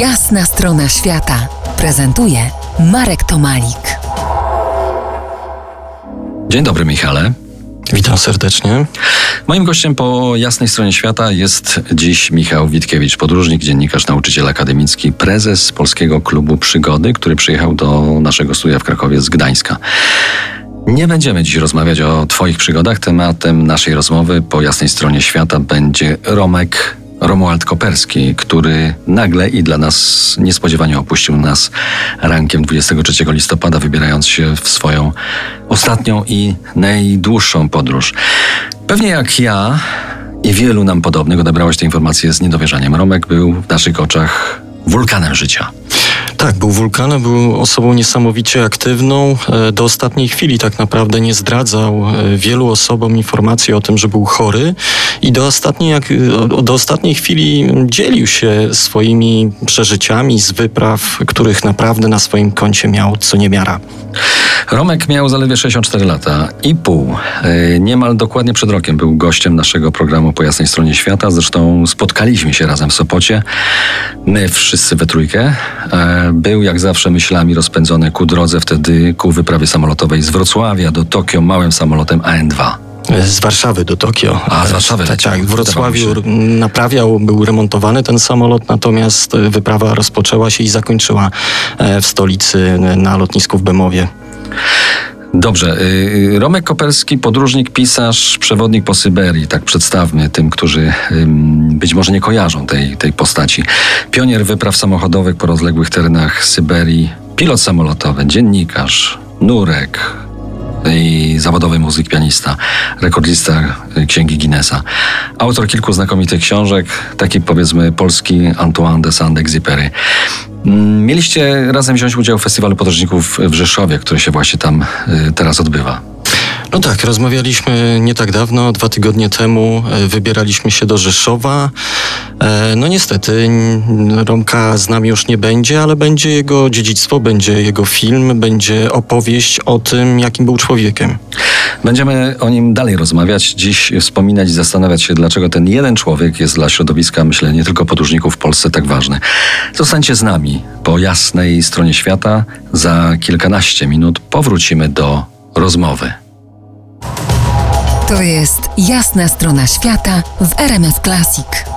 Jasna strona świata prezentuje Marek Tomalik. Dzień dobry, Michale. Witam serdecznie. Moim gościem po jasnej stronie świata jest dziś Michał Witkiewicz, podróżnik, dziennikarz, nauczyciel akademicki, prezes Polskiego Klubu Przygody, który przyjechał do naszego studia w Krakowie z Gdańska. Nie będziemy dziś rozmawiać o Twoich przygodach. Tematem naszej rozmowy po jasnej stronie świata będzie Romek Romuald Koperski, który nagle i dla nas niespodziewanie opuścił nas rankiem 23 listopada, wybierając się w swoją ostatnią i najdłuższą podróż. Pewnie jak ja i wielu nam podobnych odebrałeś te informacje z niedowierzaniem. Romek był w naszych oczach wulkanem życia. Tak, był wulkanem, był osobą niesamowicie aktywną. E, do ostatniej chwili tak naprawdę nie zdradzał e, wielu osobom informacji o tym, że był chory i do ostatniej, do ostatniej chwili dzielił się swoimi przeżyciami z wypraw, których naprawdę na swoim koncie miał co niemiara. Romek miał zaledwie 64 lata i pół. E, niemal dokładnie przed rokiem był gościem naszego programu Po Jasnej Stronie Świata. Zresztą spotkaliśmy się razem w Sopocie. My wszyscy we trójkę. E, był jak zawsze myślami rozpędzony ku drodze wtedy ku wyprawie samolotowej z Wrocławia do Tokio małym samolotem AN-2. Z Warszawy do Tokio. A, z Warszawy Tak, leciał. tak. W Wrocławiu naprawiał, był remontowany ten samolot, natomiast wyprawa rozpoczęła się i zakończyła e, w stolicy na lotnisku w Bemowie. Dobrze. y, Romek Koperski, podróżnik, pisarz, przewodnik po Syberii. Tak przedstawmy tym, którzy być może nie kojarzą tej, tej postaci. Pionier wypraw samochodowych po rozległych terenach Syberii, pilot samolotowy, dziennikarz, nurek i zawodowy muzyk, pianista, rekordlista y, Księgi Guinnessa. Autor kilku znakomitych książek, taki powiedzmy polski Antoine de Saint-Exupéry. Mm, Mieliście razem wziąć udział w Festiwalu Podróżników w Rzeszowie, który się właśnie tam y, teraz odbywa. No tak, rozmawialiśmy nie tak dawno, dwa tygodnie temu, e, wybieraliśmy się do Rzeszowa. E, No niestety, Romka z nami już nie będzie, ale będzie jego dziedzictwo, będzie jego film, będzie opowieść o tym, jakim był człowiekiem. Będziemy o nim dalej rozmawiać, dziś wspominać i zastanawiać się, dlaczego ten jeden człowiek jest dla środowiska, myślę, nie tylko podróżników w Polsce tak ważny. Zostańcie z nami po jasnej stronie świata. Za kilkanaście minut powrócimy do rozmowy. To jest jasna strona świata w RMS Classic.